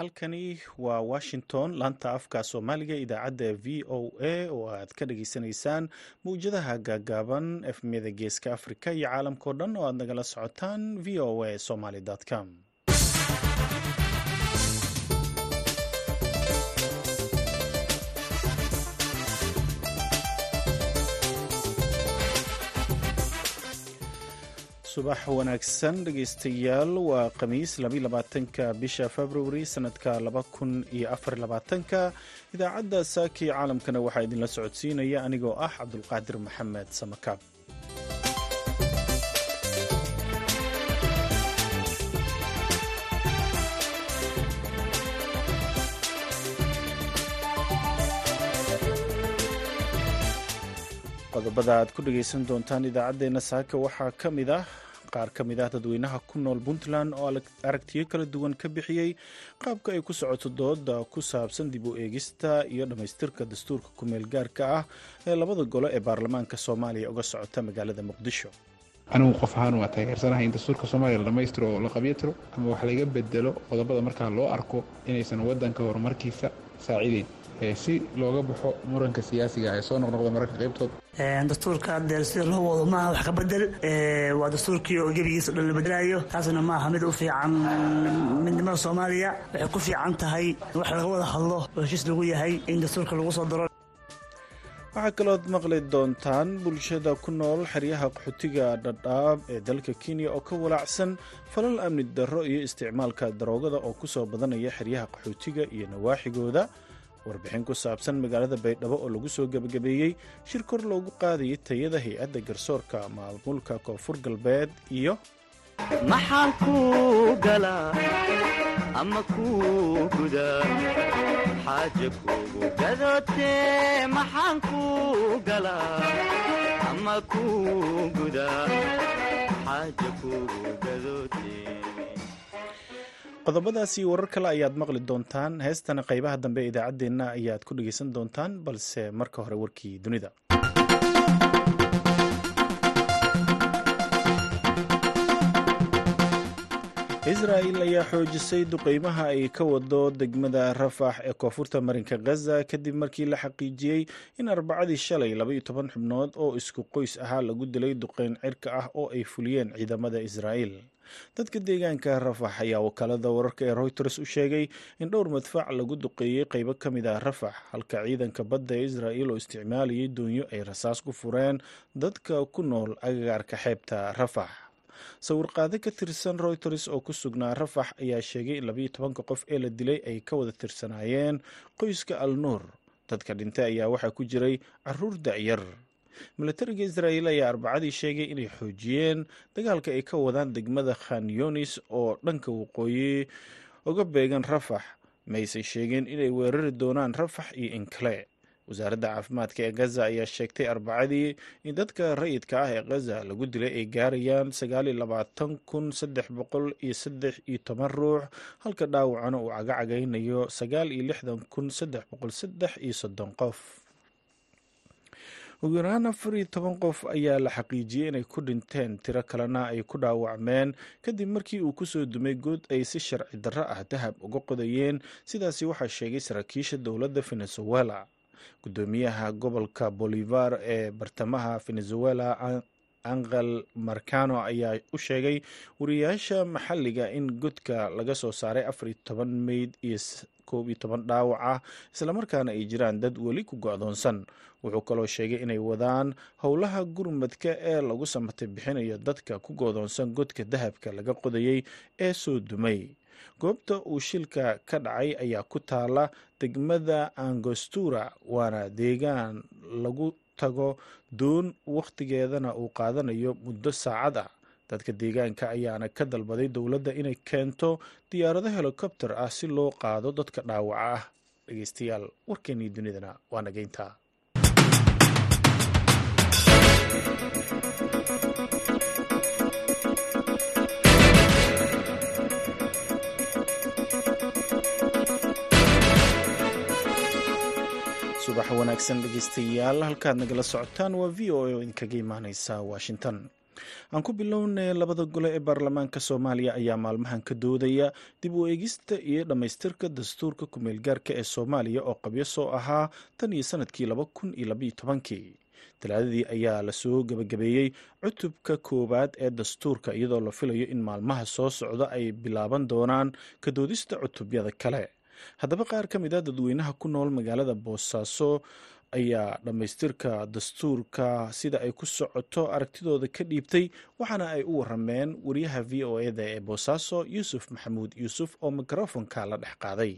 halkani waa washington laanta afka soomaaliga idaacadda v o a oo aad ka dhageysanaysaan mawjadaha gaagaaban efmiyada geeska afrika iyo caalamkao dhan oo aad nagala socotaan v o a somaly com subax wanaagsan dhegeystayaal waa khamiis labaatanka bisha februari sanadka laba kun iyo afarlabaatanka idaacadda saaki caalamkana waxaa idinla socodsiinaya anigoo ah cabdulqaadir maxamed samakaab qodobada aad ku dhegeysan doontaan idaacaddeenna saaka waxaa ka mid ah qaar ka mid ah dadweynaha ku nool puntland oo aragtiyo kala duwan ka bixiyey qaabka ay ku socoto dooda ku saabsan dib u eegista iyo dhammaystirka dastuurka ku-meel gaarka ah ee labada golo ee baarlamaanka soomaaliya uga socota magaalada muqdisho. Anigu qof ahaan waa taageersanahay in dastuurka soomaaliya la dhammaystiro oo la qabyatiro ama wax laga bedelo qodobada markaa loo arko inaysan waddanka horumarkiisa saacideyn si looga baxo muranka siyaasiga ee soo noqnoqda mararka qaybtood dastuurka haddeer sida loo wado maaha wax ka bedel waa dastuurkii oo gebigiisa dhan la bedelayo taasna maaha mid u fiican midnimada soomaaliya waxay ku fiican tahay wax laga wada hadlo oo heshiis lagu yahay in dastuurka lagu soo daro waxaa kalood maqli doontaan bulshada ku nool xeryaha qaxootiga dhadhaab ee dalka kenya oo ka walaacsan falal amni darro iyo isticmaalka daroogada oo ku soo badanaya xeryaha qaxootiga iyo nawaaxigooda warbixin ku saabsan magaalada baydhabo oo lagu soo gebagabeeyey shir kor loogu qaadayay tayada hay'adda garsoorka maamulka koonfur galbeed iyo qodobadaasi warar kale ayaad maqli doontaan heestana qaybaha dambe ee idaacaddeenna ayaad ku dhegeysan doontaan balse marka hore warkii dunida. Israa'il ayaa xoojisay duqeymaha ay ka wado degmada rafax ee koonfurta marinka khaza kadib markii la xaqiijiyey in arbacadii shalay labaiyo toban xubnood oo isku qoys ahaa lagu dilay duqeyn cirka ah oo ay fuliyeen ciidamada israa'iil dadka deegaanka rafax ayaa wakaalada wararka ee reuters u sheegay in dhowr madfac lagu duqeeyey qaybo ka mid ah rafax halka ciidanka badda ee israa'iil oo isticmaalayay doonyo ay rasaas ku fureen dadka ku nool agagaarka xeebta rafax sawirqaade ka tirsan reuters oo ku sugnaa rafax ayaa sheegay in labayo tobanka qof ee la dilay ay ka wada tirsanaayeen qoyska al nuur dadka dhintay ayaa waxaa ku jiray carruur dacyar milatariga israa'iil ayaa arbacadii sheegay inay xoojiyeen dagaalka ay ka wadaan degmada khan yunis oo dhanka waqooyi uga beegan rafax maysay sheegeen inay weerari doonaan rafax iyo inkale wasaaradda caafimaadka ee gaza ayaa sheegtay arbacadii in dadka rayidka ah ee khaza lagu dilay ay gaarayaan sagaaliyo labaatan kun saddex boqol iyo saddex iyo toban ruux halka dhaawacana uu cagacagaynayo sagaal iyo lixdan kun saddex boqol iyo soddon qof ugu yaraan afar iyo toban qof ayaa la xaqiijiyey inay ku dhinteen tiro kalena ay ku dhaawacmeen kadib markii uu ku soo dumay good ay si sharci darro ah dahab uga qodayeen. Sidaasi waxaa sheegay saraakiisha dowladda venezuela. Gudoomiyaha gobolka bolivar ee bartamaha venezuela angel marcano ayaa u sheegay wariyaasha maxalliga in godka laga soo saaray afar iyo toban meyd iyo koob iyo toban dhaawac ah islamarkaana ay jiraan dad weli ku go-doonsan. Wuxuu kaloo sheegay inay wadaan howlaha gurmadka ee lagu samatay bixinayo dadka ku go-doonsan godka dahabka laga qodayey ee soo dumay. Goobta uu shilka ka dhacay ayaa ku taala degmada angostura waana deegaan lagu tago doon wakhtigeedana uu qaadanayo muddo saacad ah. Dadka deegaanka ayaana ka dalbaday dowladda inay keento diyaarado helikobter ah si loo qaado dadka dhaawaca ah. Dhegeystayaal warkeenii dunidana waa nageynta subax wanaagsan dhegeystayaal halkaad nagala socotaan waa v o a oo idinkaga imaaneysa washington. Aan ku bilownay labada gole ee baarlamaanka soomaaliya ayaa maalmahan ka doodaya dib u eegista iyo dhammaystirka dastuurka ku-meelgaarka ee soomaaliya oo qabyo soo ahaa tan iyo sannadkii laba kun iyo labaiyo tobankii. Talaadadii ayaa la soo gebagabeeyey cutubka koowaad ee dastuurka iyadoo la filayo in maalmaha soo socda ay bilaaban doonaan ka doodista cutubyada kale haddaba qaar ka mid a dadweynaha ku nool magaalada boosaaso ayaa dhammaystirka dastuurka sida ay ku socoto aragtidooda ka dhiibtay waxaana ay u warameen wariyaha v o eda ee boosaaso yuusuf maxamuud yuusuf oo mikrofonka la dhex qaaday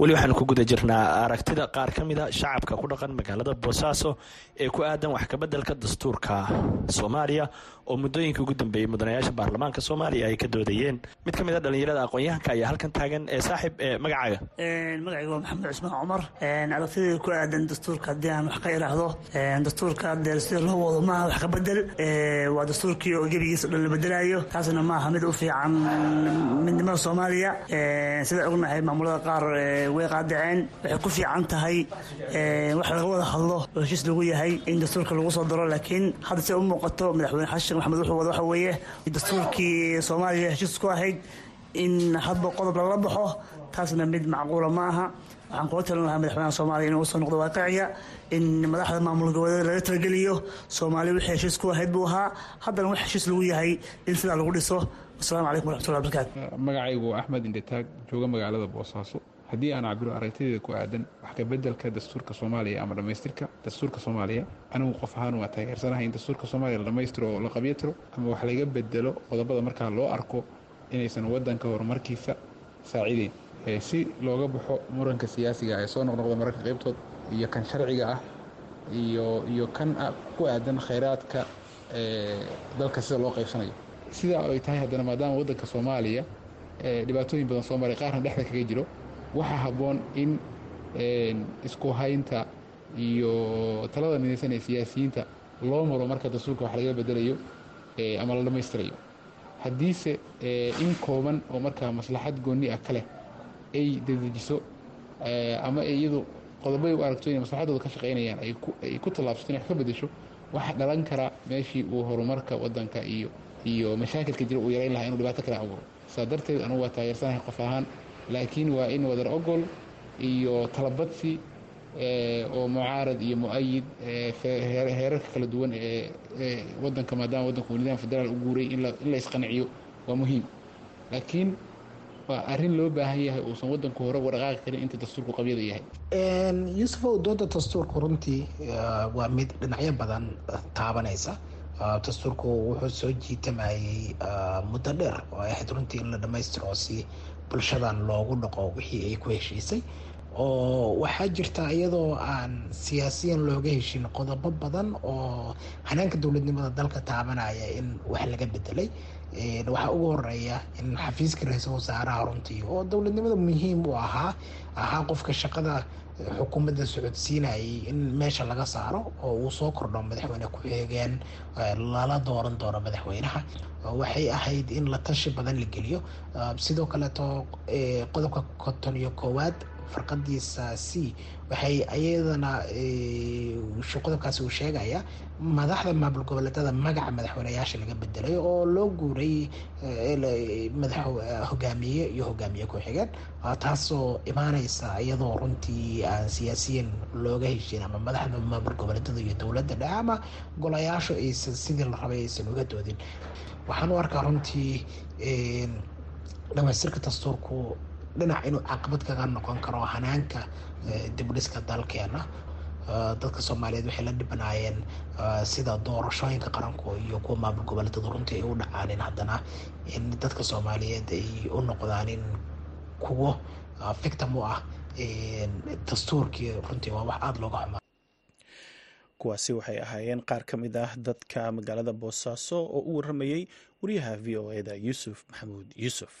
weli waxaanu ku guda jirnaa aragtida qaar ka mida shacabka ku dhaqan magaalada boosaaso ee ku aadan wax kabeddelka dastuurka soomaaliya oo muddooyinkai ugu dambeeyey mudanayaasha baarlamaanka soomaaliya ay ka doodayeen. Mid ka mid a dhallinyarada aqoon-yahanka ayaa halkan taagan ee saaxib ee magacaaga. Magacayga waa maxamed cusmaan cumar. Aragtideeda ku aadan dastuurka haddii aan wax ka iraahdo dastuurka dee sida loo wado maaha wax ka bedel waa dastuurkii oo gebigiisa dhan la bedelaayo taasna maaha mid u fiican midnimada soomaaliya. Sida ognahay maamulada qaar way qaadaceen waxay ku fiican tahay wax laga wada hadlo oo heshiis lagu yahay in dastuurka lagu soo daro. Laakiin hadda se u muuqato madaxweyne xashin maxamed wuxuu wada waxa weeye dastuurkii soomaaliya heshiis ku ahayd in hadba qodob lala baxo taasna mid macquula ma aha. Waxaan kula talin lahaa madaxweynaha soomaaliya inuu u soo noqdo waaqiciga in madaxda maamul goboleed laga talageliyo soomaaliya wixii heshiis ku ahayd buu ahaa. Haddana wax heshiis lagu yahay in sidaa lagu dhiso. Wasalaamu calaykum waraxmatullahi barakaatu magacaygu axmed indhitaag jooga magaalada boosaaso haddii aan cabiro aragtideeda ku aadan wax kabeddelka dastuurka soomaaliya ama dhammaystirka dastuurka soomaaliya anigu qof ahaan waa taageersanahay in dastuurka soomaaliya la dhammaystiro oo la qabyo tiro ama wax laga bedelo qodobada markaa loo arko inaysan waddanka horumarkiisa saacideyn si looga baxo muranka siyaasiga ee soo noqnoqda mararka qaybtood iyo kan sharciga ah iyo iyo kan ku aadan khayraadka dalka sida loo qaybsanayo. Sidaa ay tahay haddana maadaama waddanka soomaaliya dhibaatooyin badan soo maray qaarna dhexda kaga jiro waxaa habboon in isku haynta iyo talada midaysan ee siyaasiyiinta loo maro marka dastuurka wax laga bedelayo ama la dhammaystirayo. Haddiise in kooban oo markaa maslaxad goonni ah ka leh ay dedejiso ama iyadu qodobay u aragto inay maslaxadooda ka shaqaynayaan ay ku tallaabsato inay wax ka bedesho waxaa dhalan kara meeshii uu horumarka waddanka iyo iyo mashaakilka jira uu yarayn lahaa inuu dhibaato kale abuuro. Saa darteed anugu waa taageersanahay qof ahaan laakiin waa in wadar ogol iyo talabadsi oo mucaarad iyo mu'ayid heerarka kala duwan ee wadanka maadaama wadanku uu nidaam federaal u guuray in la waa muhiim. Laakiin waa arrin loo baahan yahay uusan wadanku hore uga dhaqaaqi karin inta dastuurku qabyada yahay. Yuusufow dooda dastuurku runtii waa mid dhinacyo badan taabanaysa. Dastuurku wuxuu soo jiitamayey muddo dheer. Oo ay ahayd runtii in la dhammaystiro si bulshadan loogu dhaqo wixii ay ku heshiisay oo waxaa jirta iyadoo aan siyaasiyan looga heshin qodobo badan oo hanaanka dowladnimada dalka taabanaya in wax laga bedelay. Waxaa ugu horreeya in xafiiska ra'iisul wasaaraha runtii oo dowladnimada muhiim u ahaa ahaa qofka shaqada xukuumadda socodsiinayay in meesha laga saaro oo uu soo kordho madaxweyne ku-xigeen lala dooran doono madaxweynaha. Waxay ahayd in la tashi badan la geliyo. Sidoo kaleeto qodobka konton iyo koowaad farqadiisa c waxay iyadana qodobkaasi uu sheegaya madaxda maamul goboleedyada magaca madaxweyneyaasha laga bedelay oo loo guuray madax hogaamiye iyo hogaamiye ku-xigeen taasoo imaaneysa iyadoo runtii aan siyaasiyan looga heshin ama madaxda maamul goboleedyada iyo dowladda dhexe ama golayaashu aysan sidii la rabay aysan uga doodin. Waxaan u arkaa runtii dhamaystirka dastuurku dhinac inuu caqabad kaga noqon karo hanaanka dibdhiska dalkeena. Dadka soomaaliyeed waxay la dhibanaayeen sida doorashooyinka qaranku iyo kuwa maamul goboleedyadu runtii ay u dhacaanin haddana in dadka soomaaliyeed ay u noqdaanin kuwo victim u ah dastuurkii runtii waa wax aada looga xumaa. Kuwaasi waxay ahaayeen qaar ka mid ah dadka magaalada boosaaso oo u waramayey wariyaha v o eda yuusuf maxamuud yuusuf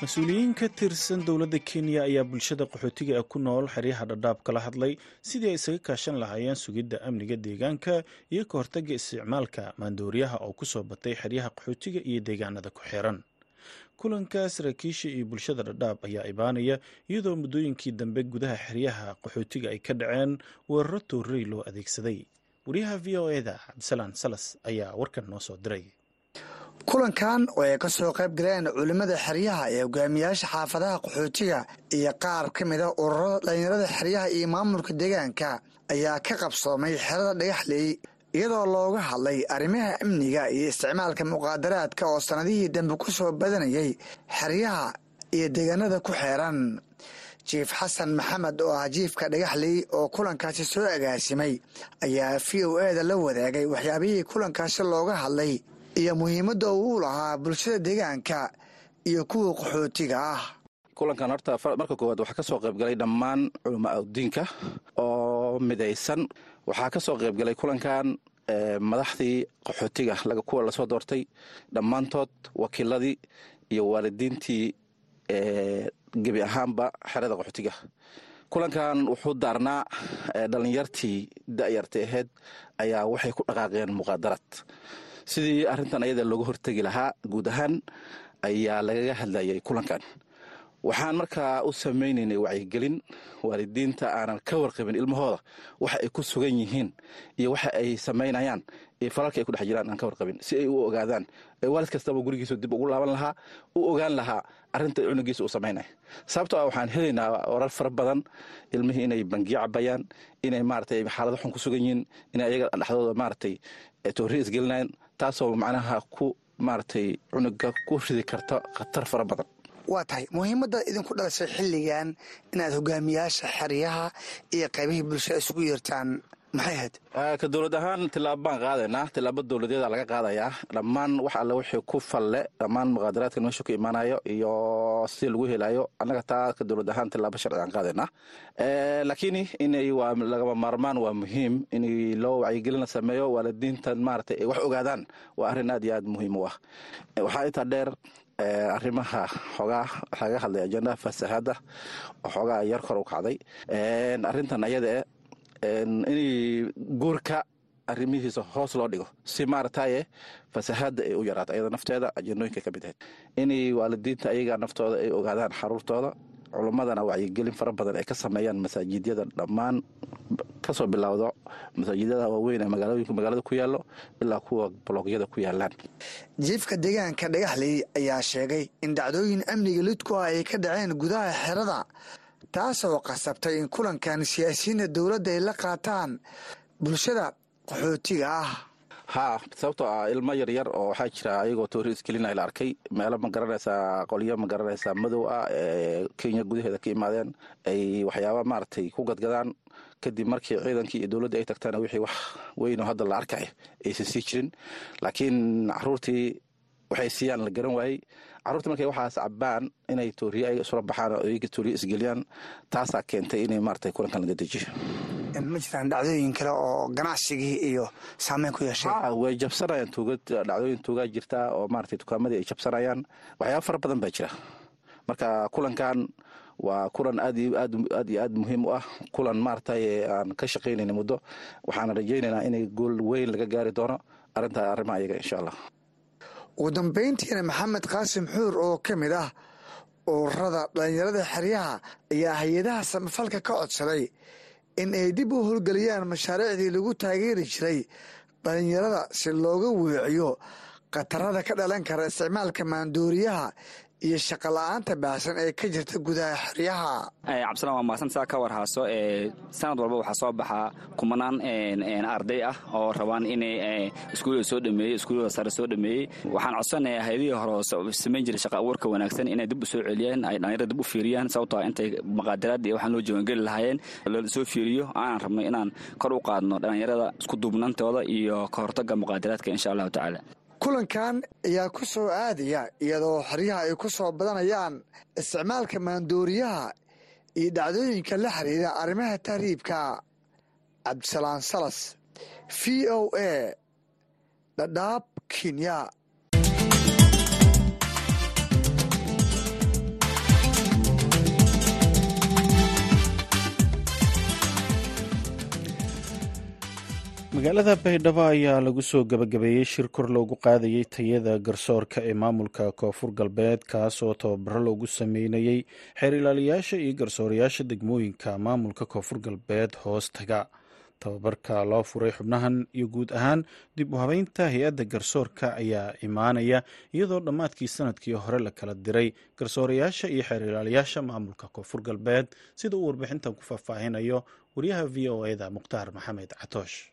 mas'uuliyiin ka tirsan dowladda kenya ayaa bulshada qaxootiga ee ku nool xeryaha dhadhaab kala hadlay sidii ay isaga kaashan lahaayeen sugidda amniga deegaanka iyo ka hortagga isticmaalka maandooriyaha oo ku soo batay xeryaha qaxootiga iyo deegaanada ku xiran kulanka saraakiisha iyo bulshada dhadhaab ayaa ibaanaya iyadoo muddooyinkii dambe gudaha xeryaha qaxootiga ay ka dhaceen weeraro toorrey loo adeegsaday. Wariyaha v o eda cabdisalaan salas ayaa warkan noo soo diray kulankan oo ay ka soo qayb galeen culimmada xeryaha ee hogaamiyaasha xaafadaha qaxootiga iyo qaar ka mid a ururada dhallinyarada xeryaha iyo maamulka deegaanka ayaa ka qabsoomay xerada dhagaxley iyadoo looga hadlay arrimaha amniga iyo isticmaalka muqaadaraadka oo sannadihii dambe ku soo badanayay xeryaha iyo deegaanada ku xeeran. Jiif xasan maxamed oo ah jiifka dhagaxley oo kulankaasi soo agaasimay ayaa v o eda la wadaagay waxyaabihii kulankaasi looga hadlay iyo muhiimadda uu lahaa bulshada deegaanka iyo kuwa qaxootiga ah. Kulankan horta marka koowaad waxaa ka soo qaybgalay dhammaan culamaa udiinka oo midaysan. Waxaa ka soo qaybgalay kulankan madaxdii qaxootiga kuwa la soo doortay dhammaantood wakiiladii iyo waalidiintii gebi ahaanba xerada qaxootiga. Kulankan wuxuu daarnaa dhallinyartii da'yartay ahayd ayaa waxay ku dhaqaaqeen muqaadarad sidii arrintan ayada looga hortegi lahaa guud ahaan ayaa lagaga hadlayay kulankan. Waxaan markaa u samaynaynay wacyigelin waalidiinta aanan ka warqabin ilmahooda waxa ay ku sugan yihiin iyo waxa ay samaynayaan iyo falalka ay ku dhex jiraan aan ka warqabin si ay u ogaadaan. Waalid kastaba gurigiisu dib ugu laaban lahaa u ogaan lahaa arrinta cunugiisa uu samaynaya sababtoo ah waxaan helaynaa warar fara badan ilmihii inay bangiyo cabayaan inay maaratay xaalado xun ku sugan yihiin inay ayaga dhexdooda maaratay toorri isgelinayan taasoo macnaha ku maaratay cunuga ku ridi karta khatar fara badan. Waa tahay. Muhiimadda idinku dhalisay xilligan inaad hogaamiyaasha xeryaha iyo qaybihii bulshada isugu yeertaan maxay ahayd? Ka dowlad ahaan tilaabo baan qaadaynaa. Tilaabo dowladeeda laga qaadayaa dhammaan wax alle wixii ku falle dhammaan muqaadaraadkan meesha ku imaanayo iyo si lagu helayo annaga taa ka dowlad ahaan tilaabo sharci aan qaadaynaa. Laakiin inay waa lagama maarmaan waa muhiim in loo wacyigelin la sameeyo waalidiintan maaragtay ay wax ogaadaan. Waa arrin aad iyo aad muhiim u ah. Waxaa intaa dheer arrimaha xoogaa laga hadlay ajendaha fasahaada oo xoogaa yar kor u kacday. Arrintan ayadae in guurka arrimihiisa hoos loo dhigo. Si maarataye fasahaada ay u yaraato ayada nafteeda ajendooyinka ka mid ahayd. Inay waalidiinta ayaga naftooda ay ogaadaan xaruurtooda culummadana wacyigelin fara badan ay ka sameeyaan masaajidyada dhammaan ka soo bilowdo masaajidyada waaweyn ee magaalooyinka magaalada ku yaallo ilaa kuwa boloogyada ku yaalaan jiifka deegaanka dhagaxley ayaa sheegay in dhacdooyin amniga lidku ah ay ka dhaceen gudaha xerada taasoo qasabtay in kulankan siyaasiyiinta dowladda ay la qaataan bulshada qaxootiga ah. Haa sababtoo ah ilmo yaryar oo waxaa jira ayagoo toori iskelina la arkay. Meelo ma garanaysaa qolyo ma garanaysaa madow ah ee kenya gudaheeda ka imaadeen ay waxyaaba maaragtay ku gadgadaan. Kadib markii ciidankii iyo dowladda ay tagtaan wixii wax weynoo hadda la arkay aysan sii jirin. Laakiin caruurtii waxay siiyaan la garan waayey. Carruurta markay waxaas cabaan inay tooriye ayaga isula baxaan oo ayaga tooriye isgeliyaan taasaa keentay inay maaragtay kulankan laga dejiyo. Ma jiraan dhacdooyin kale oo ganacsigii iyo saameyn ku yeeshay? Way jabsanayaan tuuga dhacdooyin tuugaa jirta oo maaragtay dukaamadii ay jabsanayaan waxyaaba fara badan baa jira. Marka kulankan waa kulan aad iyo aad aad iyo aad muhiim u ah. Kulan maaragtay aan ka shaqaynayna muddo waxaan rajaynaynaa inay gool weyn laga gaari doono. Arrintaa arrimaha ayaga insha allah ugu dambayntiina maxamed qaasim xuur oo ka mid ah ururada dhallinyarada xeryaha ayaa hay'adaha samafalka ka codsaday in ay dib u howlgeliyaan mashaariicdii lagu taageeri jiray dhallinyarada si looga weeciyo khatarada ka dhalan kara isticmaalka maandooriyaha iyo shaqola'aanta baahsan ee ka jirta gudaha xeryaha. Cabdisalaan waa mahadsan saa ka warhaaso sanad walba waxaa soo baxaa kumanaan arday ah oo rabaan inay iskuullada soo dhameeyey iskuullada sare soo dhameeyey. Waxaan codsanayaa hayadihii hore samayn jiray shaqa abuurka wanaagsan inay dib u soo celiyaan ay dhallinyarada dib u fiiriyaan sababtoo intay maqaadaraad iyo waxaan loo jawangeli lahaayeen la soo fiiriyo. Aanan rabno inaan kor u qaadno dhallinyarada isku duubnantooda iyo ka hortagga insha allahu tacaala kulankan ayaa ku soo aadaya iyadoo xeryaha ay ku soo badanayaan isticmaalka maandooriyaha iyo dhacdooyinka la xiriira arrimaha tahriibka cabdisalaan salas v o a dhadhaab kenya magaalada baydhabo ayaa lagu soo gabagabeeyey shir kor loogu qaadayey tayada garsoorka ee maamulka koonfur galbeed kaas oo tababaro loogu sameynayey xeer ilaaliyaasha iyo garsoorayaasha degmooyinka maamulka koonfur galbeed hoos taga tababarka loo furay xubnahan iyo guud ahaan dib u habeynta hay'adda garsoorka ayaa imaanaya iyadoo dhammaadkii sannadkii hore la kala diray garsoorayaasha iyo xeer ilaaliyaasha maamulka koonfur galbeed sida uu warbixintan ku faahfaahinayo wariyaha v o eda mukhtaar maxamed catoosh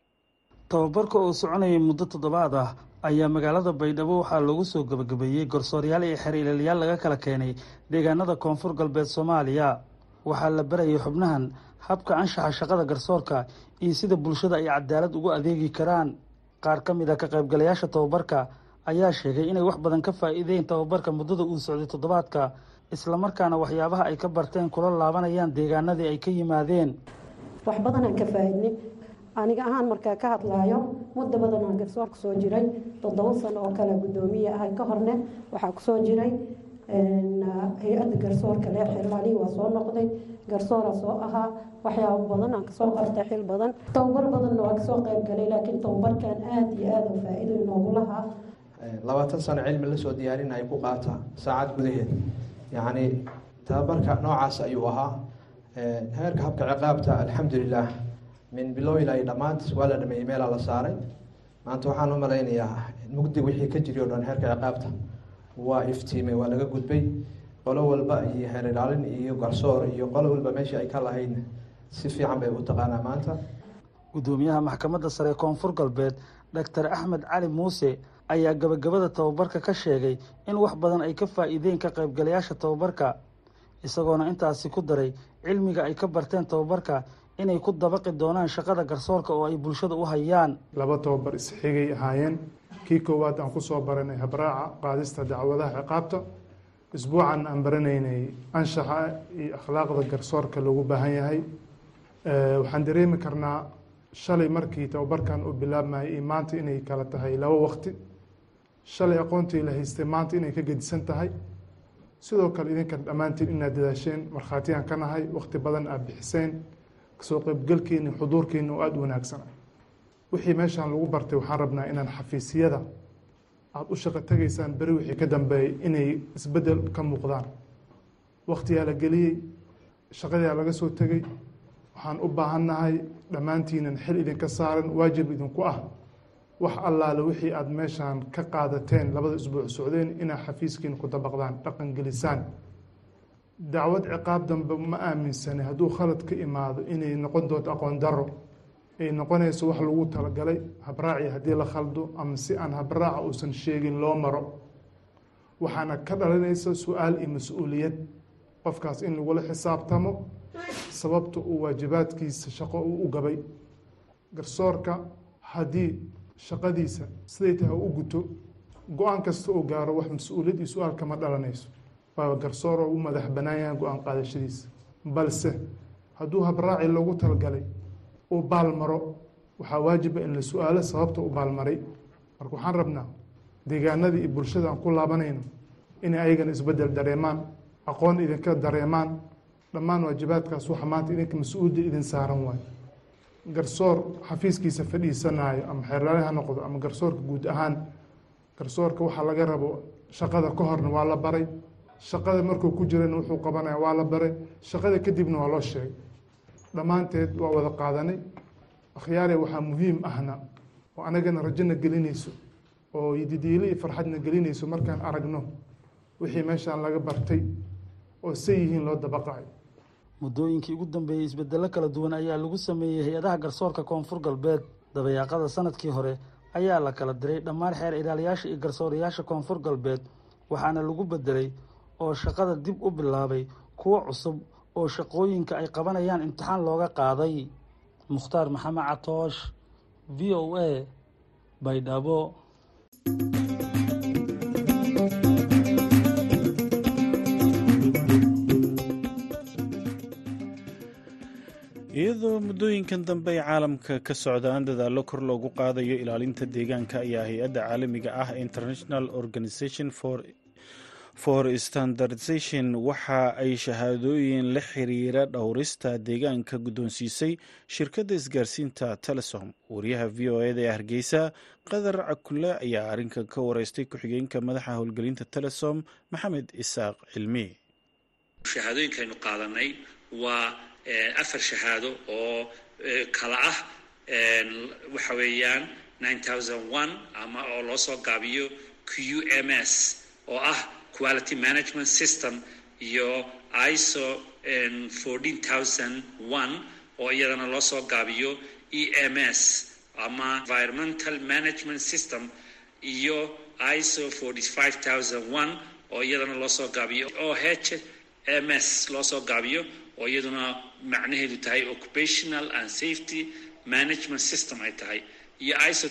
tababarka oo soconayay muddo toddobaad ah ayaa magaalada baydhabo waxaa loogu soo gabagabeeyey garsooryaal iyo xeer ilaaliyaal laga kala keenay deegaanada koonfur galbeed soomaaliya. Waxaa la barayay xubnahan habka anshaxa shaqada garsoorka iyo sida bulshada ay cadaalad ugu adeegi karaan. Qaar ka mid a ka qaybgalayaasha tababarka ayaa sheegay inay wax badan ka faa'iideen tababarka muddada uu socday toddobaadka islamarkaana waxyaabaha ay ka barteen kula laabanayaan deegaanadii ay ka yimaadeen. Wax badanaan ka faa'iidnay aniga ahaan markaa ka hadlaayo muddo badan aan garsoor ku soo jiray. Toddoba sano oo kale guddoomiye ahay ka horne waxaa ku soo jiray hay'adda garsoorka lee xirlaalihi waa soo noqday garsoora soo ahaa waxyaabo badan aan ka soo qartay xil badan. Tababar badanna waa ka soo qayb galay laakiin tababarkan aada iyo aada u faa-iido inoogu lahaa. Labaatan sano cilmi la soo diyaarinaya ku qaata saacad gudaheed. Yacni tababarka noocaas ayuu ahaa. Heerka habka ciqaabta alxamdulilah min bilow ilaa dhammaant waa la dhameeyey meelaa la saaray. Maanta waxaan u malaynayaa mugdi wixii ka jiri o dhan heerka ciqaabta. Waa iftiimay waa laga gudbay. Qolo walba iyo heer ilaalin iyo garsoor iyo qolo walba meeshii ay ka lahayd si fiican bay u taqaanaa maanta. Guddoomiyaha maxkamadda sare koonfur galbeed doctor axmed cali muuse ayaa gabagabada tababarka ka sheegay in wax badan ay ka faa'iideen ka qaybgalayaasha tababarka isagoona intaasi ku daray cilmiga ay ka barteen tababarka inay ku dabaqi doonaan shaqada garsoorka oo ay bulshada u hayaan. Laba tababar isxigay ahaayeen. Kii koowaad aan ku soo baranay habraaca qaadista dacwadaha ciqaabta. Isbuucan aan baranaynay anshaxa iyo akhlaaqda garsoorka loogu baahan yahay. Waxaan dareemi karnaa shalay markii tababarkan uu bilaabmayay iyo maanta inay kala tahay laba waqti. Shalay aqoontii la haystay maanta inay ka gedisan tahay. Sidoo kale idinkan dhammaantiin inaad dadaasheen markhaatiyaan ka nahay waqti badan aad bixiseen ka soo qaybgalkiina xuduurkiina oo aada u wanaagsan. Wixii meeshaan lagu bartay waxaan rabnaa inaan xafiisyada aada u shaqo tegaysaan beri wixii ka dambeeyay inay isbeddel ka muuqdaan. Waqtiyaa la geliyey shaqadaa laga soo tegey. Waxaan u baahannahay dhammaantiinan xil idinka saaran waajib idinku ah. Wax allaale wixii aada meeshaan ka qaadateen labada isbuuc socdeen inaad xafiiskiina ku dabaqdaan dhaqan gelisaan dacwad ciqaab dambe ma aaminsani hadduu khalad ka imaado inay noqon doonto aqoon daro ay noqonayso wax lagu talagalay habraaci haddii la khaldo ama si aan habraaca uusan sheegin loo maro waxaana ka dhalinaysa su'aal iyo mas'uuliyad qofkaas in lagula xisaabtamo sababta uu waajibaadkiisa shaqo uu u gabay garsoorka haddii shaqadiisa siday tahay u guto go'aan kasta oo gaaro wax mas'uuliyad iyo su'aal kama dhalanayso waa garsoor oo u madax banaan yahay go'aan qaadashadiisa. Balse hadduu habraaci loogu talagalay uu baalmaro waxaa waajiba in la su'aalo sababta u baalmaray marka waxaan rabnaa deegaanadii iyo bulshada aan ku laabanayno inay ayagana isbeddel dareemaan aqoon idinka dareemaan dhammaan waajibaadkaas waxa maanta idinka mas'uulda idin saaran waayo. Garsoor xafiiskiisa fadhiisanaayo ama xeerlaale ha noqdo ama garsoorka guud ahaan garsoorka waxaa laga rabo shaqada ka horna waa la baray shaqada markuu ku jirana wuxuu qabanaya waa la baray. Shaqada kadibna waa loo sheegay. Dhammaanteed waa wada qaadanay. Akhyaare waxaa muhiim ahna oo anagana rajona gelinayso oo didiile iyo farxadna gelinayso markaan aragno wixii meeshaan laga bartay oo say yihiin loo dabaqayo muddooyinkii ugu dambeeyey isbedelo kala duwan ayaa lagu sameeyey hay'adaha garsoorka koonfur galbeed. Dabayaaqada sannadkii hore ayaa la kala diray dhammaan xeer ilaaliyaasha iyo garsoorayaasha koonfur galbeed waxaana lagu bedelay oo shaqada dib u bilaabay kuwo cusub oo shaqooyinka ay qabanayaan imtixaan looga qaaday. Mukhtaar maxamed catoosh v o a baydhabo. Iyadoo muddooyinkan dambe ay caalamka ka socdaan dadaallo kor loogu qaadayo ilaalinta deegaanka ayaa hay'adda caalamiga ah international organization for for standardization waxa ay shahaadooyin la xiriira dhowrista deegaanka guddoonsiisay shirkadda isgaarsiinta telesom. Wariyaha v o eda ee hargeysa qadar cakule ayaa arrinkan ka wareystay ku-xigeenka madaxa howlgelinta telesom maxamed isaaq cilmi. Shahaadooyinkaynu qaadanay waa afar shahaado oo kala ah waxa weeyaan ama oo loo soo gaabiyo q m s oo ah quality management system iyo iso oo iyadana loo soo gaabiyo e m s ama environmental management system iyo iso oo iyadana loo soo gaabiyo o h m s loo gaabiyo oo iyaduna macnaheedu tahay occupational and safety management system ay tahay iyo iso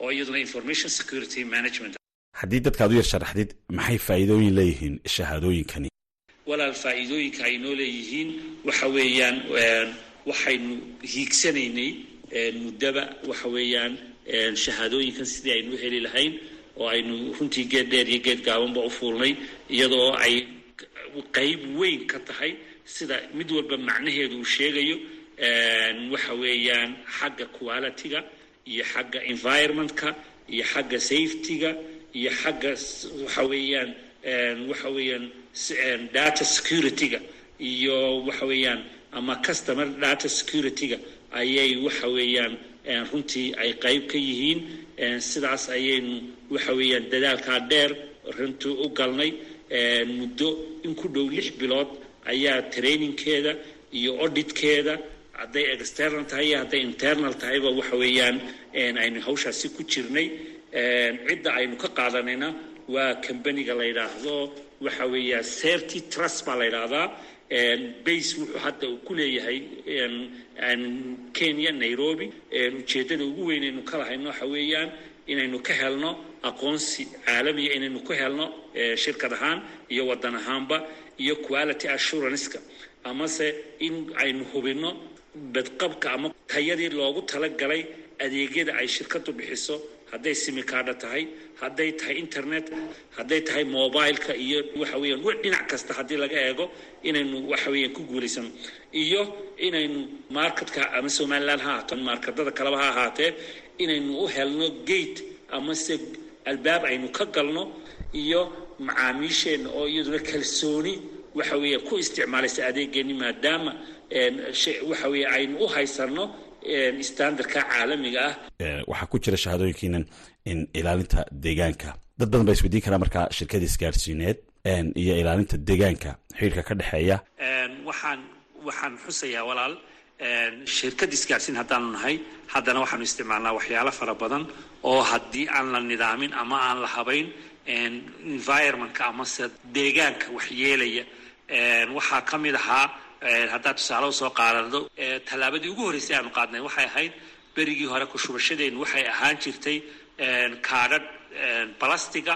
oo iyaduna information security management haddii dadkaad u yar sharaxdid maxay faa'iidooyin leeyihiin shahaadooyinkani? Walaal faa'iidooyinka ay noo leeyihiin waxa weeyaan waxaynu hiigsanaynay muddaba waxa weeyaan shahaadooyinkan sidii aynu heli lahayn oo aynu runtii geed dheer iyo geed gaabanba u fuulnay iyadoo ay qayb weyn ka tahay sida mid walba macnaheedu uu sheegayo waxa weeyaan xagga quality-ga iyo xagga environment-ka iyo xagga safety-ga iyo xagga waxa weeyaan waxa weeyaan data security-ga iyo waxa weeyaan ama customer data security-ga ayay waxa weeyaan runtii ay qayb ka yihiin. Sidaas ayaynu waxa weeyaan dadaalkaa dheer runtii u galnay. Muddo in ku dhow lix bilood ayaa trainingkeeda iyo auditkeeda hadday external tahay iyo hadday internal tahayba waxa weeyaan aynu hawshaasi ku jirnay cidda aynu ka qaadanayna waa combaniga la yidhaahdo waxa weeya certy trust baa la yidhaahdaa. Base wuxuu hadda uu ku leeyahay kenya nairobi. Ujeeddada ugu weynaynu ka lahayno waxa weeyaan inaynu ka helno aqoonsi caalamiya inaynu ka helno shirkad ahaan iyo waddan ahaanba iyo quality assuranska amase in aynu hubinno badqabka ama tayadii loogu talagalay adeegyada ay shirkadu bixiso hadday simikaadha tahay hadday tahay internet hadday tahay mobileka iyo waxa weeyaan w dhinac kasta haddii laga eego inaynu waxa weeyaan ku guulaysano iyo inaynu marketka ama somaliland ha ahaato marketada kaleba ha ahaatee inaynu u helno gate amase albaab aynu ka galno iyo macaamiisheenna oo iyaduna kalsooni waxa ku isticmaalaysa adeegeenni maadaama waxa weeye aynu u haysano standardka caalamiga ah. Waxaa ku jira shahaadooyinkiinan in ilaalinta deegaanka. Dad badan baa isweydiin karaa markaa shirkada isgaarsiineed iyo ilaalinta deegaanka xiriirka ka dhexeeya. Waxaan waxaan xusayaa walaal. Shirkad isgaarsiin haddaanu nahay haddana waxaanu isticmaalnaa waxyaalo fara badan oo haddii aan la nidaamin ama aan la habayn environmentka amase deegaanka waxyeelaya waxaa ka mid ahaa haddaad tusaale u soo qaadado tallaabadii ugu horreysay aanu qaadnay waxay ahayd berigii hore kushubashadeennu waxay ahaan jirtay kaadhadh balastiga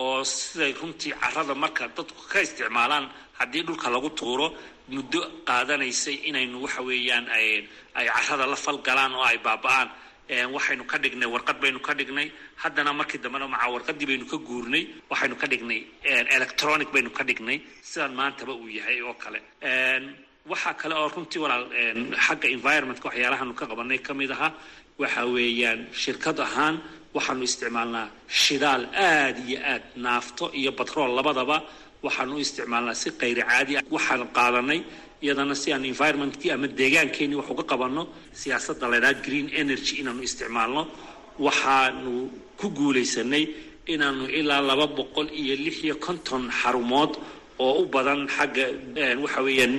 oo siday runtii carrada marka dadku ka isticmaalaan haddii dhulka lagu tuuro muddo qaadanaysay inaynu waxa weeyaan ay carrada la falgalaan oo ay baaba-aan waxaynu ka dhignay warqad baynu ka dhignay. Haddana markii dambena maca warqadii baynu ka guurnay waxaynu ka dhignay electronic baynu ka dhignay. Sidaan maantaba uu yahay oo kale. Waxaa kale oo runtii walaal xagga environmentka waxyaalahaanu ka qabanay ka mid ahaa waxa weeyaan shirkad ahaan waxaanu isticmaalnaa shidaal aad iyo aad naafto iyo batrool labadaba waxaanu u isticmaalnaa si kayri caadi ah. Waxaan qaadanay iyadana si aan environmentkii ama deegaankeenii wax uga qabanno siyaasadda laydhaha green energy inaanu isticmaalno waxaanu ku guulaysanay inaanu ilaa laba boqol iyo lix iyo konton xarumood oo u badan xagga waxa weeyaan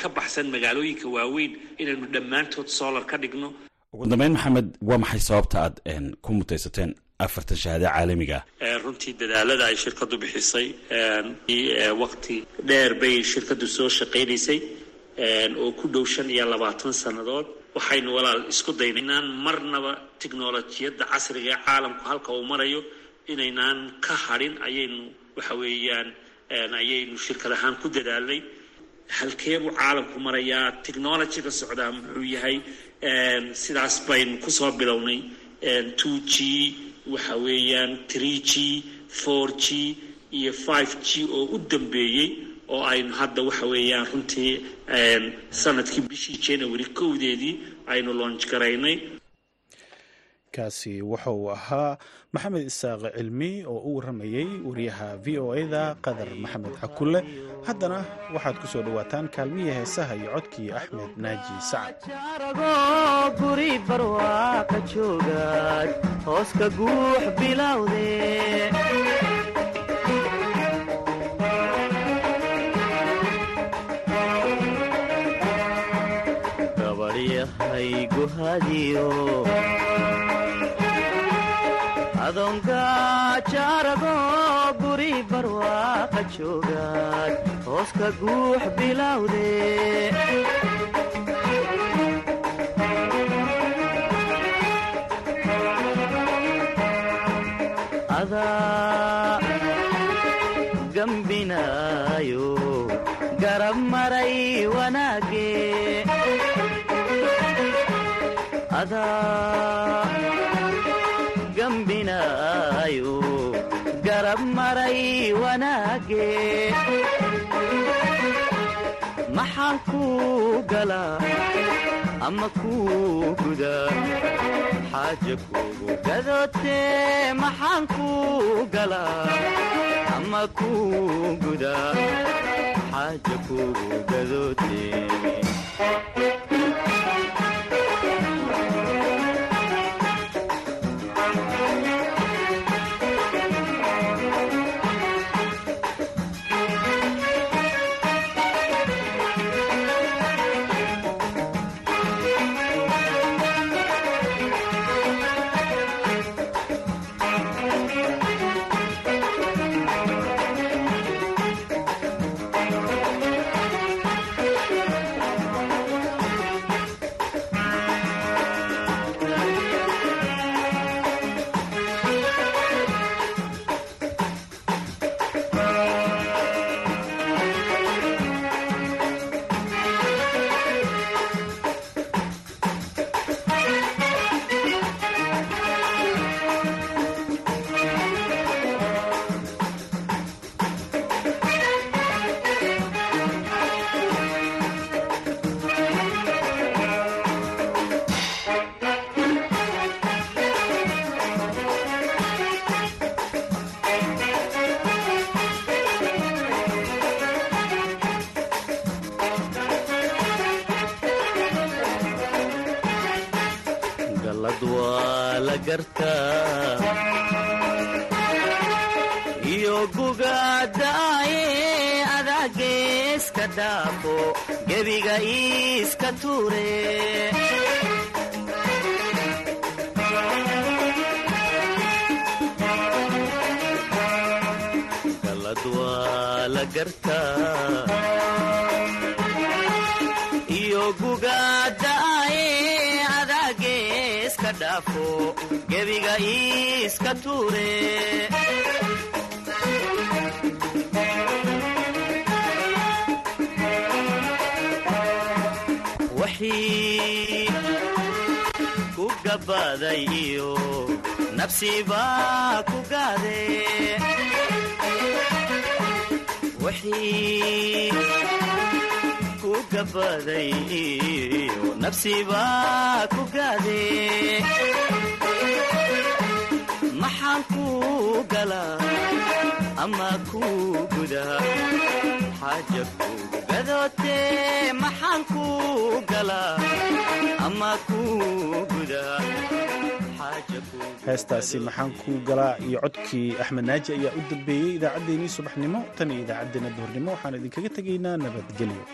ka baxsan magaalooyinka waaweyn inaynu dhammaantood solar ka dhigno ugu dambeyn maxamed waa maxay sababta aad ku mutaysateen afartan shahaada caalamiga. Runtii dadaalada ay shirkadu bixisay waqti dheer bay shirkadu soo shaqaynaysay oo ku dhow shan iyo labaatan sannadood. Waxaynu walaal isku daynay marnaba tiknolojiyadda casriga ee caalamku halka uu marayo inaynaan ka hadhin ayaynu waxa weeyaan ayaynu shirkad ahaan ku dadaalnay. Halkeebuu caalamku marayaa? Technologyga socdaa muxuu yahay? Sidaas baynu ku soo bilownay. Two g waxa weeyaan tree g four g iyo five g oo u dambeeyey oo aynu hadda waxa weeyaan runtii sannadkii bishii january kowdeedii aynu loonj garaynay kaasi waxa uu ahaa maxamed isaaq cilmi oo u waramayey wariyaha v o e-da qadar maxamed cakulle haddana waxaad ku soo dhowaataan kaalmihii heesaha iyo codkii axmed naaji sacad jaarago guri barwaaqa joogaad hooska guux bilowde adaa gambinaayo garab maray wanaage maxaan kuu galaa ama kuu gudaa xaaja kuugu gadootee maxaan kuu galaa ama kuu gudaa xaaja kuugu gadootee galad waa la gartaa iyo adaageeska dhaafo gebiga iiska tuure wixii ku gabbaaday iyo nafsibaa ku gaade wixii ku ku maxaan kuu galaa ama kuu gudaa xaaja kuugu gadootee maxaan galaa ama gudaa kuugu heestaasi maxaan kuu galaa iyo codkii axmed naaji ayaa u dambeeyey idaacaddeenii subaxnimo tan iyo idaacaddeenna duhurnimo waxaan idinkaga tegaynaa nabadgelyo